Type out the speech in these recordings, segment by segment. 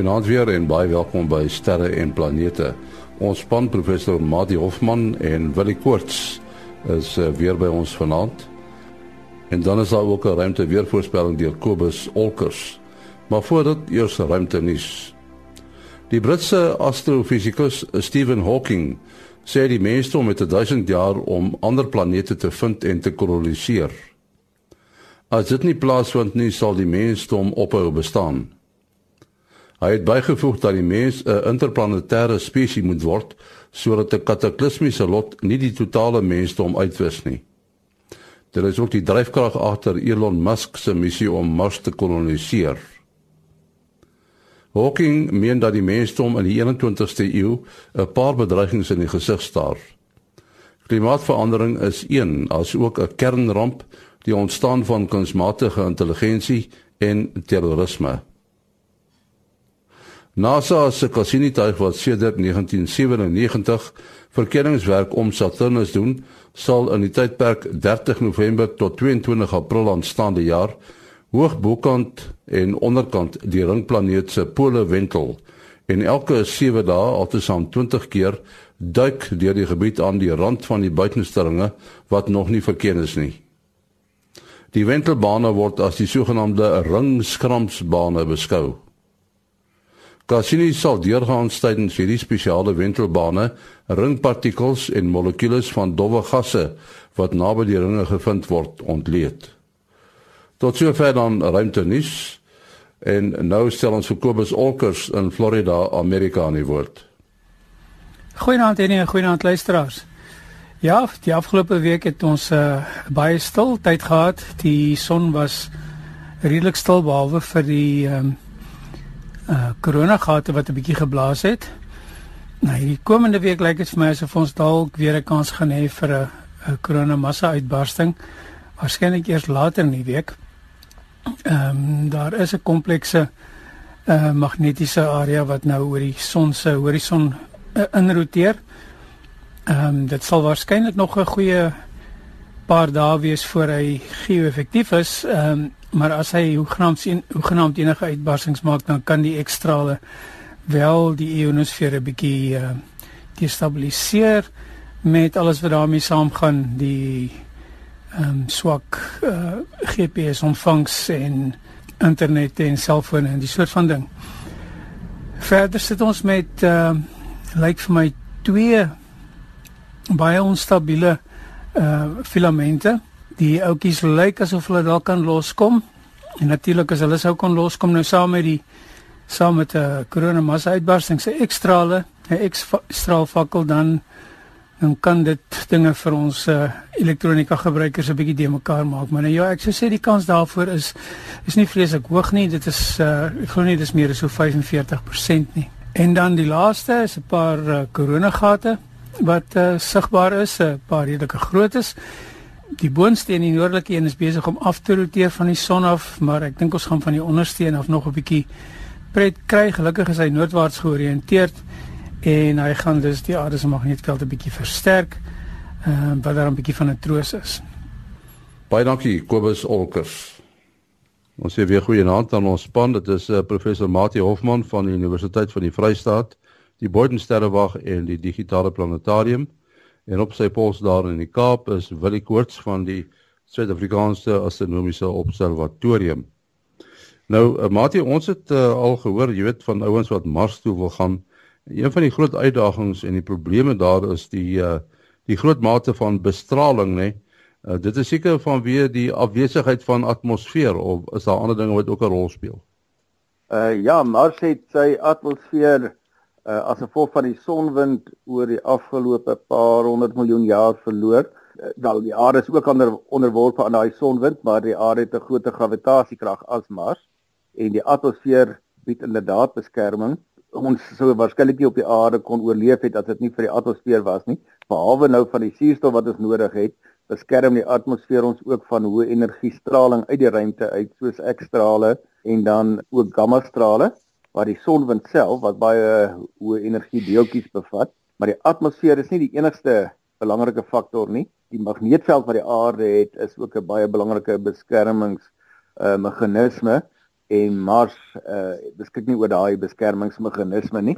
Goeienaand weer en baie welkom by Sterre en Planete. Ons span professor Mati Hofman en Willie Koorts is uh, weer by ons vanaand. En dan is daar ook 'n ruimte weervoorspelling deur Kobus Olkers. Maar voordat eers ruimte nuus. Die Britse astrofisikus Stephen Hawking sê die mensdom het 1000 jaar om ander planete te vind en te koloniseer. As dit nie plaasvind nie, sal die mensdom ophou bestaan. Hy het bygevoeg dat die mens 'n interplanetêre spesies moet word sodat 'n kataklismiese lot nie die totale mensdom uitwis nie. Dit is ook die dryfkrag agter Elon Musk se missie om Mars te koloniseer. Hawking meen dat die mensdom in die 21ste eeu 'n paar bedreigings in die gesig staar. Klimaatsverandering is een, as ook 'n kernramp, die ontstaan van kunsmatige intelligensie en terrorisme. NASA se Cassini-tuig wat sedert 1997 verkenningswerk om Saturnus doen, sal in die tydperk 30 November tot 22 April aanstaande jaar hoog bokant en onderkant die ringplaneet se pole wentel en elke 7 dae altesaam 20 keer duik deur die gebied aan die rand van die buitenstringe wat nog nie verken is nie. Die wentelbane word as die sogenaamde ringskramsbane beskou. Cassini sal deurgaans tydens hierdie spesiale wentelbane ringpartikels en molekules van dowwe gasse wat naby die ringe gevind word ontleed. Tot sover dan ruimtenis en nou stel ons Kobus Olkers in Florida, Amerika aan die woord. Goeienaand en goeienaand luisteraars. Ja, die afgelope week het ons 'n uh, baie stil tyd gehad. Die son was redelik stil behalwe vir die um, uh koronagate wat 'n bietjie geblaas het. Nou hierdie komende week lyk dit vir my asof ons dalk weer 'n kans gaan hê vir 'n 'n korona massa uitbarsting. Waarskynlik eers later in die week. Ehm um, daar is 'n komplekse uh magnetiese area wat nou oor die son se horison uh, inroteer. Ehm um, dit sal waarskynlik nog 'n goeie paar dae wees voor hy geo-effektief is. Ehm um, maar as hy hoegenaamd en hoegenaamd enige uitbarsings maak dan kan die ekstrale wel die ionosfeer 'n bietjie uh, destabiliseer met alles wat daarmee saamgaan die ehm um, swak uh, eh, GPS ontvangs en internet en selfone en die soort van ding. Verder sit ons met ehm uh, lyk vir my twee baie onstabiele uh filamente die ouetjies lyk asof hulle dalk kan loskom. En natuurlik as hulle sou kon loskom nou saam met die saam met 'n uh, korona massa uitbarsting se ekstrale, 'n ekstraal fakkel dan dan kan dit dinge vir ons uh, elektronika gebruikers 'n bietjie de mekaar maak. Maar nou ja, ek sou sê die kans daarvoor is is nie vreeslik hoog nie. Dit is uh, ek glo nie dis meer as so 45% nie. En dan die laaste is 'n paar uh, koronagate wat uh, sigbaar is, 'n paar redelike groot is die boonste en die noordelike een is besig om af te roteer van die son af, maar ek dink ons gaan van die onderste een af nog 'n bietjie pret kry. Gelukkig is hy noordwaarts georiënteerd en hy gaan dus die aarde se magnetveld 'n bietjie versterk. Ehm uh, wat daar 'n bietjie van 'n troos is. Baie dankie Kobus Olkers. Ons sê weer goeie aand aan ons span. Dit is uh, professor Mati Hofman van die Universiteit van die Vrystaat, die Boydensterrewag en die Digitale Planetarium. En op sy pos daar in die Kaap is Willie Koorts van die Suid-Afrikaanse Astronomiese Observatorium. Nou, uh, Mati, ons het uh, al gehoor, jy weet, van ouens wat Mars toe wil gaan. Een van die groot uitdagings en die probleme daar is die uh, die groot mate van bestraling, nê. Uh, dit is seker vanweë die afwesigheid van atmosfeer of is daar ander dinge wat ook 'n rol speel? Uh ja, Mars het sy atmosfeer uh, as gevolg van die sonwind oor die afgelope paar honderd miljoen jaar verloor. Uh, wel die aarde is ook onder onderworpe aan daai sonwind, maar die aarde het 'n groter gravitasiekrag as Mars en die atmosfeer bied inderdaad beskerming. Ons sou waarskynlik nie op die aarde kon oorleef het as dit nie vir die atmosfeer was nie, behalwe nou van die suurstof wat ons nodig het beskerm die atmosfeer ons ook van hoë energiestraling uit die ruimte uit soos X-strale en dan ook gamma-strale waar die sonwind self wat baie hoë energie deeltjies bevat, maar die atmosfeer is nie die enigste belangrike faktor nie. Die magneetveld wat die aarde het is ook 'n baie belangrike beskermings uh, meganisme en Mars uh beskik nie oor daai beskermingsmeganisme nie.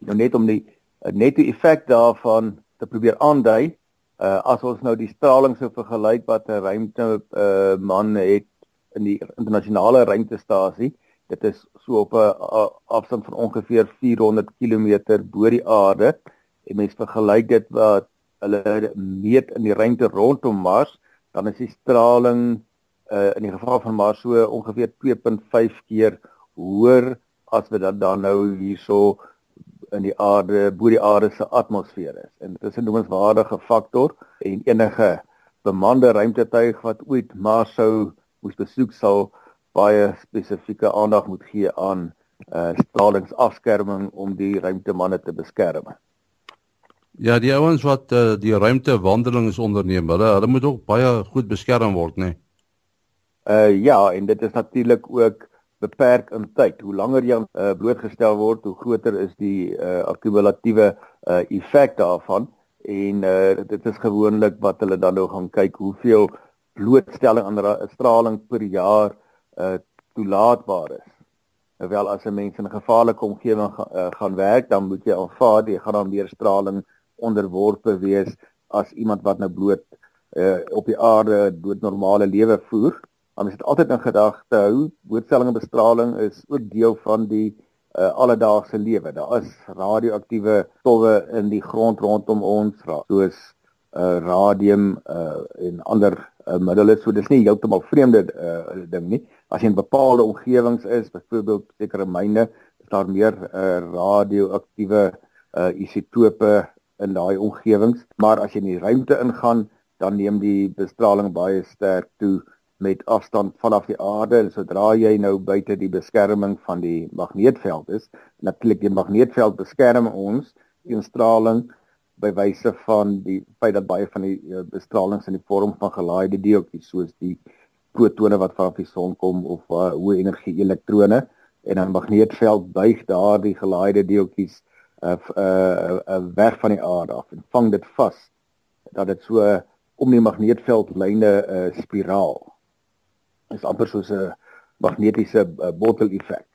Nou net om die uh, netto effek daarvan te probeer aandui, uh as ons nou die straling sou vergelyk wat 'n ruimte uh man het in die internasionale ruimtestasie, dit is so op 'n afstand van ongeveer 400 km bo die aarde en mens vergelyk dit wat hulle meet in die ruimte rondom Mars, dan is die straling uh in die geval van Mars so ongeveer 2.5 keer hoër as wat dit dan nou hierso in die aarde bo die aarde se atmosfeer is. En dit is 'n noemenswaardige faktor en enige bemande ruimtetuig wat ooit Mars sou moes besoek sal baie spesifieke aandag moet gee aan uh stralingsafskerming om die ruimtemanne te beskerm. Ja, die ouens wat uh, die ruimtewandelings onderneem, hulle hulle moet ook baie goed beskerm word, né? Nee? Uh ja, en dit is natuurlik ook beperk in tyd. Hoe langer jy uh, blootgestel word, hoe groter is die uh, akkumulatiewe uh, effek daarvan. En uh, dit is gewoonlik wat hulle dan nou gaan kyk hoeveel blootstelling aan straling per jaar uh, toelaatbaar is. Terwyl as 'n mens in 'n gevaarlike omgewing ga, uh, gaan werk, dan moet jy aanvaar jy gaan dan meer straling onderworpe wees as iemand wat nou bloot uh, op die aarde doodnormale lewe voer. Maar mens het altyd in gedagte hou, blootstelling aan bestraling is ook deel van die uh, alledaagse lewe. Daar is radioaktiewe stowwe in die grond rondom ons, soos uh, radium uh, en ander uh, middele. So dis nie heeltemal vreemde uh, ding nie. As jy in bepaalde omgewings is, byvoorbeeld sekere myne, is daar meer uh, radioaktiewe uh, isotope in daai omgewings. Maar as jy in die ruimte ingaan, dan neem die bestraling baie sterk toe met afstand vanaf die aarde en sodra jy nou buite die beskerming van die magneetveld is, natuurlik die magneetveld beskerm ons teen straling by wyse van die feit dat baie van die uh, bestralings in die vorm van gelaaide deeltjies soos die protone wat van die son kom of uh, hoë energie elektrone en 'n magneetveld buig daardie gelaaide deeltjies uh, uh, uh, weg van die aarde af en vang dit vas dat dit so om die magneetveldlyne 'n uh, spiraal is amper soos 'n magnetiese uh, bottel effek.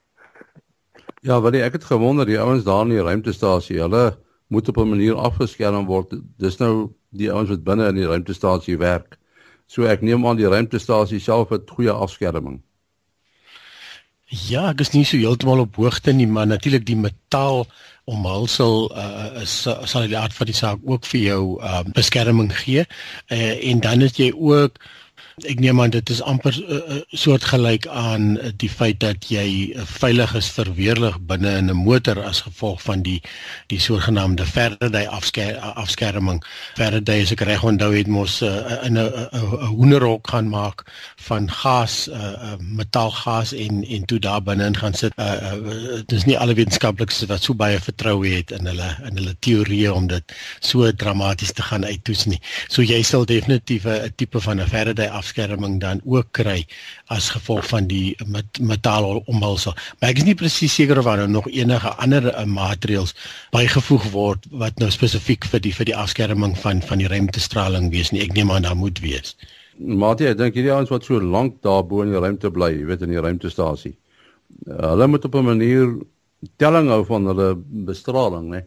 Ja, want ek het gewonder die ouens daar in die ruimtestasie, hulle moet op 'n manier afgeskerm word. Dis nou die ouens wat binne in die ruimtestasie werk. So ek neem aan die ruimtestasie self het goeie afskerming. Ja, ek is nie so heeltemal op hoogte nie, maar natuurlik die metaal omhulsel uh, is sal die aard van die saak ook vir jou uh, beskerming gee. Uh, en dan het jy ook Ek neem aan dit is amper uh, eh, eh, soortgelyk aan uh, die feit dat jy veilig is verweerlig binne in 'n motor as gevolg van die die sogenaamde Faraday afsker, afskerming. Faraday as ek reg onthou het mos uh, in 'n hoenderhok gaan maak van gas, uh, metaalgas en en toe daar binne in gaan sit. Uh, uh, dis nie alle wetenskaplikes wat so baie vertroue het in hulle in hulle teorieë om dit so dramaties te gaan uittoets nie. So jy sal definitief 'n tipe van 'n Faraday afskerming afskerming dan ook kry as gevolg van die met, metaal omhulsel. Maar ek is nie presies seker of daar nou nog enige ander uh, maatreëls bygevoeg word wat nou spesifiek vir die vir die afskerming van van die ruimtestraling wees nie. Ek neem aan daar moet wees. Matie, ek dink hierdie ouens wat so lank daar bo in die ruimte bly, jy weet in die ruimtestasie. Uh, hulle moet op 'n manier telling hou van hulle bestraling, né?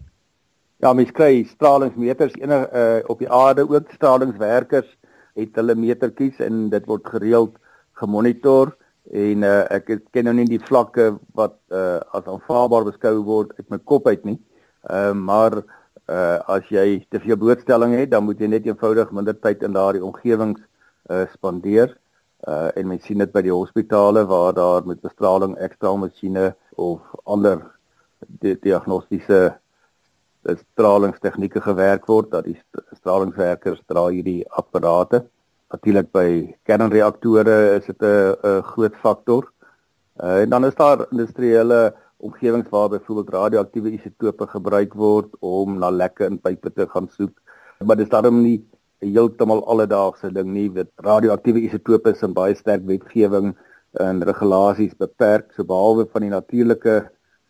Ja, mens kry stralingsmeters enige uh, op die aarde ook stralingswerkers het hulle metertjies en dit word gereeld gemonitor en uh, ek het, ken nou nie die vlakke wat uh, as aanvaarbaar beskou word uit my kop uit nie. Ehm uh, maar uh, as jy te veel blootstelling het, dan moet jy net eenvoudig minder tyd in daardie omgewings uh, spandeer. Uh, en mens sien dit by die hospitale waar daar met bestraling ekstra masjiene of ander di diagnostiese stralingstegnieke gewerk word dat die stralingswerkers dra hierdie apparate. Natuurlik by kernreaktore is dit 'n groot faktor. Uh, en dan is daar industriële omgewings waar byvoorbeeld radioaktiewe isotope gebruik word om na lekke in pype te gaan soek. Maar dis daarom nie heeltemal alledaagse ding nie. Dit radioaktiewe isotope is in baie sterk wetgewing en regulasies beperk, so behalwe van die natuurlike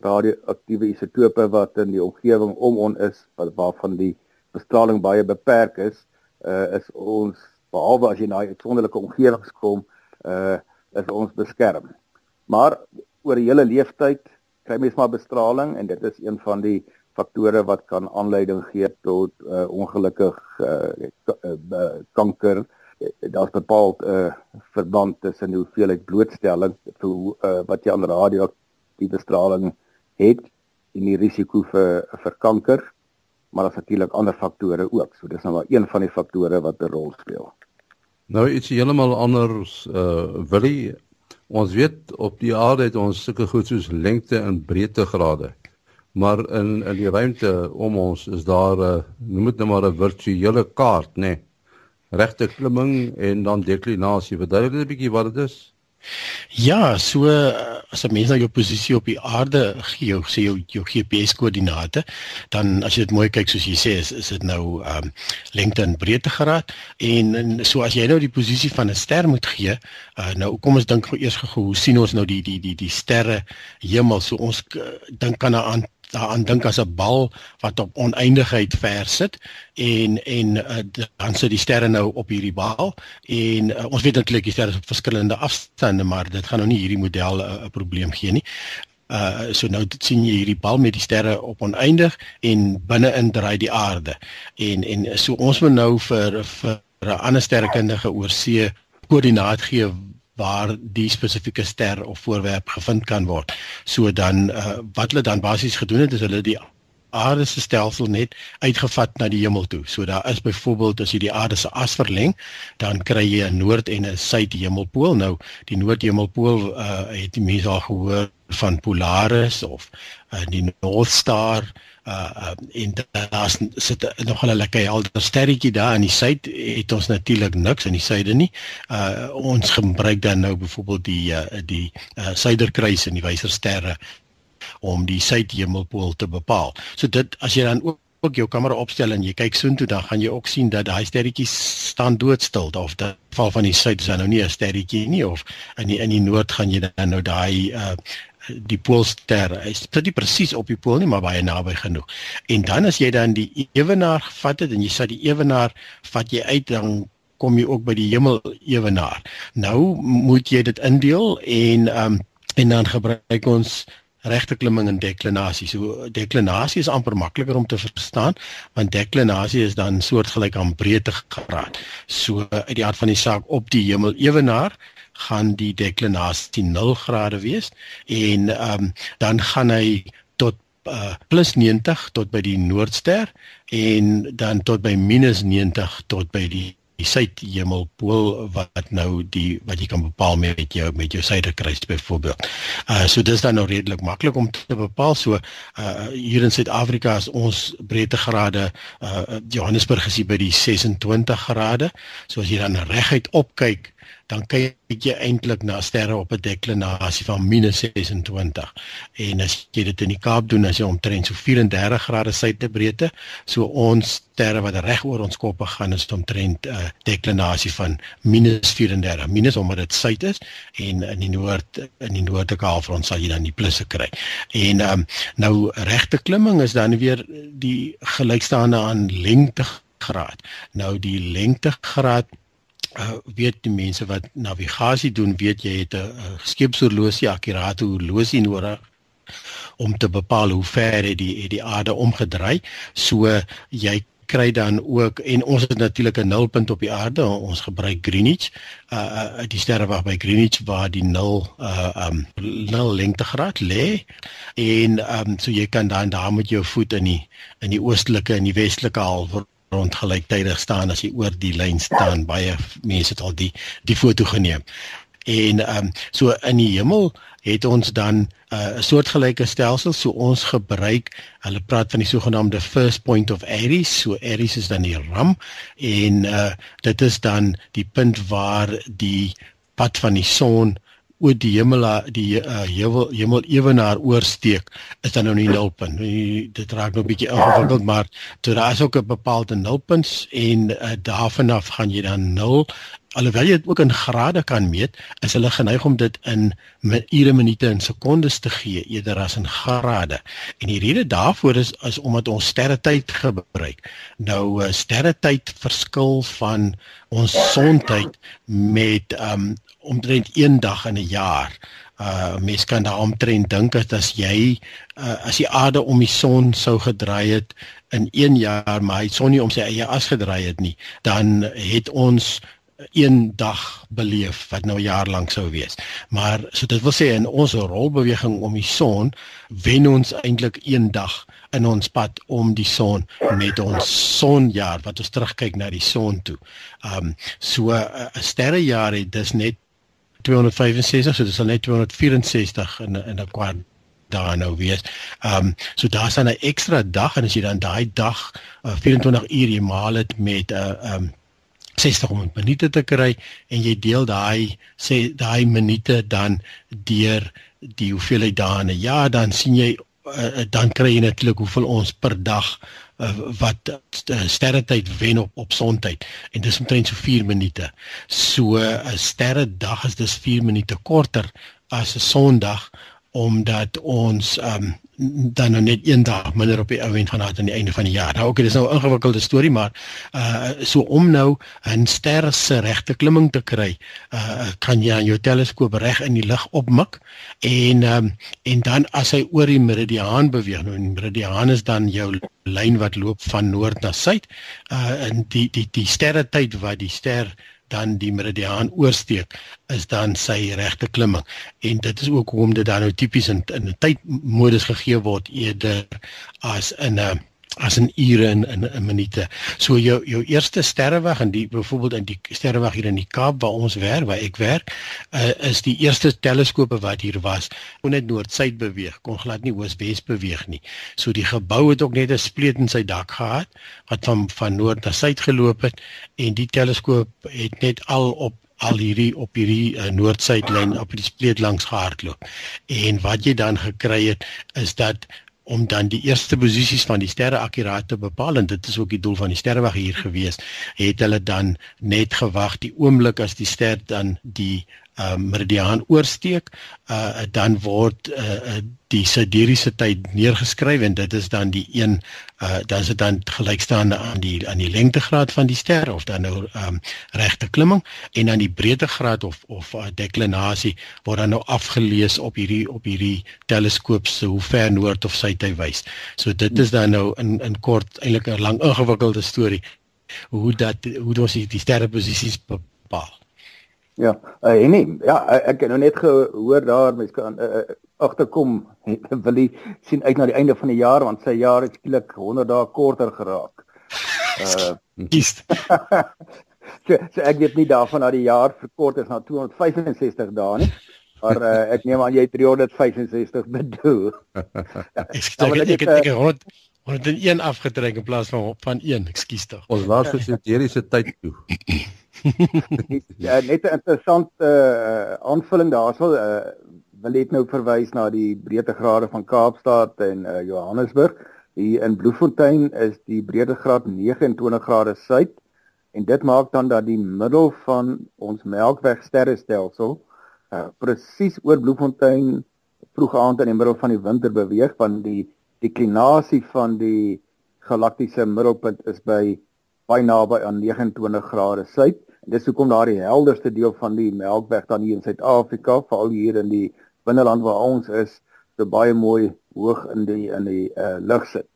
radioaktiewe isotope wat in die omgewing om ons is wat waarvan die bestraling baie beperk is, uh, is ons behalwe as jy na 'n uitsonderlike omgewing kom, uh, is ons beskerm. Maar oor die hele leeftyd kry mens maar bestraling en dit is een van die faktore wat kan aanleiding gee tot uh, ongelukkig uh, uh, kanker. Daar's bepaald 'n uh, verband tussen die hoeveelheid blootstelling vir uh, wat jy aan radioaktiewe straling het en die risiko vir vir kanker. Maar daar's natuurlik ander faktore ook. So dis nou maar een van die faktore wat 'n rol speel. Nou iets heeltemal anders uh Willie Ons weet op die aarde het ons sulke goed soos lengte en breedtegrade. Maar in in die ruimte om ons is daar 'n uh, noem dit nou maar 'n virtuele kaart, nê. Nee. Regte klimming en dan deklinasie. Verduidelik 'n bietjie wat dit is. Ja, so as 'n mens na jou posisie op die aarde gee, jou sê jou, jou GPS koördinate, dan as jy dit mooi kyk soos jy sê, is, is dit nou ehm um, lengte en breedtegraad en, en so as jy nou die posisie van 'n ster moet gee, uh, nou kom ons dink gou eers gou hoe sien ons nou die die die die sterre hemel? So ons uh, dink aan daaraan dink as 'n bal wat op oneindigheid ver sit en en uh, dan sit die sterre nou op hierdie bal en uh, ons weet eintlik die sterre is op verskillende afstande maar dit gaan nou nie hierdie model eh, 'n uh, probleem gee nie. Uh so nou sien jy hierdie bal met die sterre op oneindig en binne-in draai die aarde. En en so ons moet nou vir vir 'n ander sterrekundige oor see koördinaat gee waar die spesifieke ster of voorwerp gevind kan word. So dan uh, wat hulle dan basies gedoen het is hulle die aarde se stelsel net uitgevat na die hemel toe. So daar is byvoorbeeld as jy die aarde se as verleng, dan kry jy 'n noord en 'n suid hemelpool. Nou die noord hemelpool uh, het die mense al gehoor van Polaris of uh, die North Star uh uh, daar's sit nog 'n lekker helder sterretjie daar in die suid het ons natuurlik niks in die suide nie. Uh ons gebruik dan nou byvoorbeeld die uh, die uh, suiderkruis en die wysersterre om die suidhemelpool te bepaal. So dit as jy dan ook ook jou kamera opstel en jy kyk soontoe dan gaan jy ook sien dat daai sterretjies staan doodstil of dit val van die suid is nou nie 'n sterretjie nie of in die in die noord gaan jy dan nou daai uh die poolster is dit nie presies op die pool nie maar baie naby genoeg. En dan as jy dan die ewenaar gevat het en jy sit die ewenaar vat jy uit dan kom jy ook by die hemel ewenaar. Nou moet jy dit indeel en um en dan gebruik ons regte klimming en deklinasie. So deklinasie is amper makliker om te verstaan want deklinasie is dan soortgelyk aan breedtegraad. So uit die aard van die saak op die hemel ewenaar gaan die deklinasie 0 grade wees en ehm um, dan gaan hy tot uh, plus 90 tot by die noordster en dan tot by minus 90 tot by die die suidhemelpool wat nou die wat jy kan bepaal met jou met jou suiderkruis byvoorbeeld. Uh so dis dan nou redelik maklik om te bepaal. So uh hier in Suid-Afrika is ons breedtegrade uh Johannesburg is hier by die 26 grade. So as jy dan reguit opkyk dan kyk jy eintlik na sterre op 'n deklinasie van -26. En as jy dit in die Kaap doen, as jy omtrent so 34 grade suidebreedte, so ons sterre wat reg oor ons koppe gaan is omtrent 'n uh, deklinasie van -34, minus omdat dit suid is en in die noord in die noordelike halfrond sal jy dan die plusse kry. En um, nou regte klimming is dan weer die gelykstaande aan lengtegraad. Nou die lengtegraad uh, weet die mense wat navigasie doen weet jy het 'n skeepshorlosie akkurate horlosie nodig om te bepaal hoe ver het die het die aarde omgedraai. So jy kry dan ook en ons het natuurlik 'n nulpunt op die aarde ons gebruik Greenwich uh, uh die sterrewag by Greenwich waar die 0 uh um 0 lengtegraad lê. En um so jy kan dan daar met jou voet in die in die oostelike en die westelike half rond gelyktydig staan as jy oor die lyn staan. Baie mense het al die die foto geneem. En ehm um, so in die hemel het ons dan uh, 'n uh, soortgelyke stelsel. So ons gebruik, hulle praat van die sogenaamde first point of Aries. So Aries is dan die ram en uh, dit is dan die punt waar die pad van die son oor die hemel die uh, hemel hemel ewenaar oorsteek is dan nou nie nulpunt. Dit raak nou 'n bietjie ingewikkeld, maar toe daar is ook 'n bepaalde nulpunt en uh, daarvan af gaan jy dan 0 alhoewel jy dit ook in grade kan meet, is hulle geneig om dit in ure, minute en sekondes te gee eerder as in grade. En die rede daarvoor is is omdat ons sterretyd gebruik. Nou sterretyd verskil van ons sontyd met um omtrent een dag in 'n jaar. Uh mens kan daaromtrent dink dat as jy uh, as die aarde om die son sou gedraai het in 1 jaar, maar hy son nie om sy eie as gedraai het nie, dan het ons een dag beleef wat nou jaar lank sou wees. Maar so dit wil sê in ons rolbeweging om die son wen ons eintlik een dag in ons pad om die son met ons sonjaar wat ons terugkyk na die son toe. Um so 'n sterrejaar het dis net 265 so dis al net 264 in in 'n kwart daar nou wees. Ehm um, so daar's dan 'n ekstra dag en as jy dan daai dag uh, 24 uur jy maal dit met 'n uh, ehm um, 60 minute te kry en jy deel daai sê daai minute dan deur die hoeveelheid dae in 'n jaar dan sien jy uh, dan kry jy netlik hoeveel ons per dag uh, wat uh, sterretyd wen op op sontyd en dis omtrent so 4 minute. So 'n uh, sterredag is dis 4 minute korter as 'n sondag omdat ons um, dan nou net een dag minder op die ouend gaan hê aan die einde van die jaar. Nou okay, dis nou 'n ingewikkelde storie, maar uh so om nou 'n ster se regte klimming te kry, uh kan jy aan jou teleskoop reg in die lug opmik en um en dan as hy oor die meridiaan beweeg, nou die meridiaan is dan jou lyn wat loop van noord na suid, uh in die die die sterre tyd wat die ster dan die meridiaan oorsteek is dan sy regte klimming. En dit is ook hoekom dit dan nou tipies in in 'n tydmodus gegee word eerder as in 'n as 'n ure in in 'n minute. So jou jou eerste sterrewag en die byvoorbeeld in die sterrewag hier in die Kaap waar ons werk, waar ek werk, uh, is die eerste teleskope wat hier was, kon net noord-suid beweeg, kon glad nie oos-wes beweeg nie. So die gebou het ook net 'n spleet in sy dak gehad wat van van noord na suid geloop het en die teleskoop het net al op al hierdie op hierdie uh, noord-suidlyn op die spleet langs gehardloop. En wat jy dan gekry het is dat om dan die eerste posisies van die sterre akkuraat te bepaal en dit is ook die doel van die sterrewag hier gewees het hulle dan net gewag die oomblik as die ster dan die uh, meridiaan oorsteek uh, dan word uh, die sidereese tyd neergeskryf en dit is dan die een uh, dan is dit dan gelykstaande aan die aan die lengtegraad van die ster of dan nou um, regte klimming en dan die breedtegraad of of uh, deklinasie word dan nou afgelees op hierdie op hierdie teleskoop se hoe ver noord of suid hy wys. So dit is dan nou in in kort eintlik 'n lang ingewikkelde storie hoe dat hoe ons die sterreposisies bepaal. Ja, uh, en nee, ja, ek het nou net gehoor daar mense kan uh, agterkom wil hy sien uit na die einde van die jaar want sy jaar het skielik 100 dae korter geraak. Uh kies. so, so ek weet nie daarvan dat die jaar verkort is na 265 dae nie. Maar uh, ek neem aan jy 365 bedoel. ja, ek ek ek ek het Ons het een afgetrek in plaas van van een, ekskuus tog. Ons was vir sinteriese tyd toe. ja, net 'n interessante uh, aanvulling daarso. Uh, wil ek nou verwys na die breedtegrade van Kaapstad en uh, Johannesburg. Hier in Bloemfontein is die breedtegraad 29 grade suid en dit maak dan dat die middel van ons Melkweg sterrestelsel uh, presies oor Bloemfontein vroeg aand in die middel van die winter beweeg want die deklinasie van die galaktiese middelpunt is by baie naby aan 29 grade suid. Dis hoekom daardie helderste deel van die Melkweg dan hier in Suid-Afrika, veral hier in die binneland waar ons is, so baie mooi hoog in die in die uh, lug sit.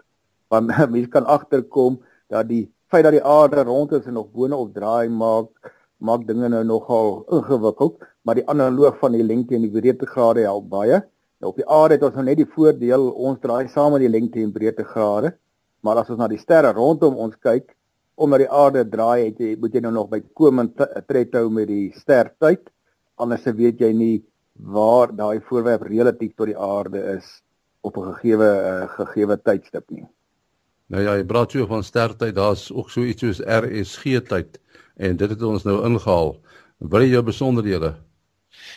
Want mense kan agterkom dat die feit dat die aarde rond is en nog boonop draai maak maak dinge nou nogal ingewikkeld, maar die analoog van die lengte en die breedtegrade help baie. Nou op die aarde het ons nou net die voordeel ons draai saam met die lengte en breedtegrade, maar as ons na die sterre rondom ons kyk, omdat die aarde draai het jy moet jy nou nog by komend tred hou met die stertyd anders weet jy nie waar daai voorwerp relatief tot die aarde is op 'n gegeewe uh, gegeewe tydstip nie. Nou ja, jy praat so van stertyd, daar's ook so iets soos RSG tyd en dit het ons nou ingehaal. Wil jy jou besonderhede?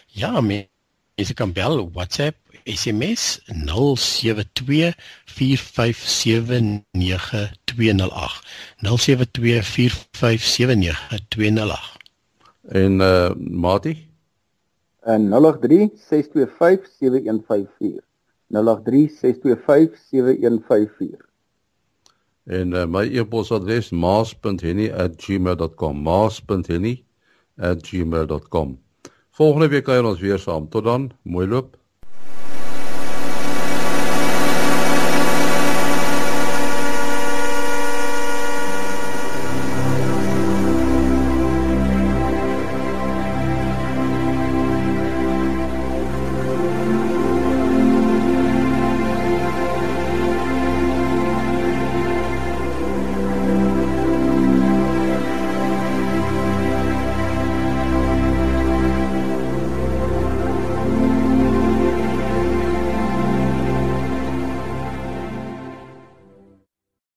Ja, mense kan bel WhatsApp SMS 072 4579208 072 4579208 En uh Mati? En 083 6257154 083 6257154 En uh, my e-posadres maas.henny@gmail.com maas.henny@gmail.com Volgende week kuier ons weer saam. Tot dan, mooi loop.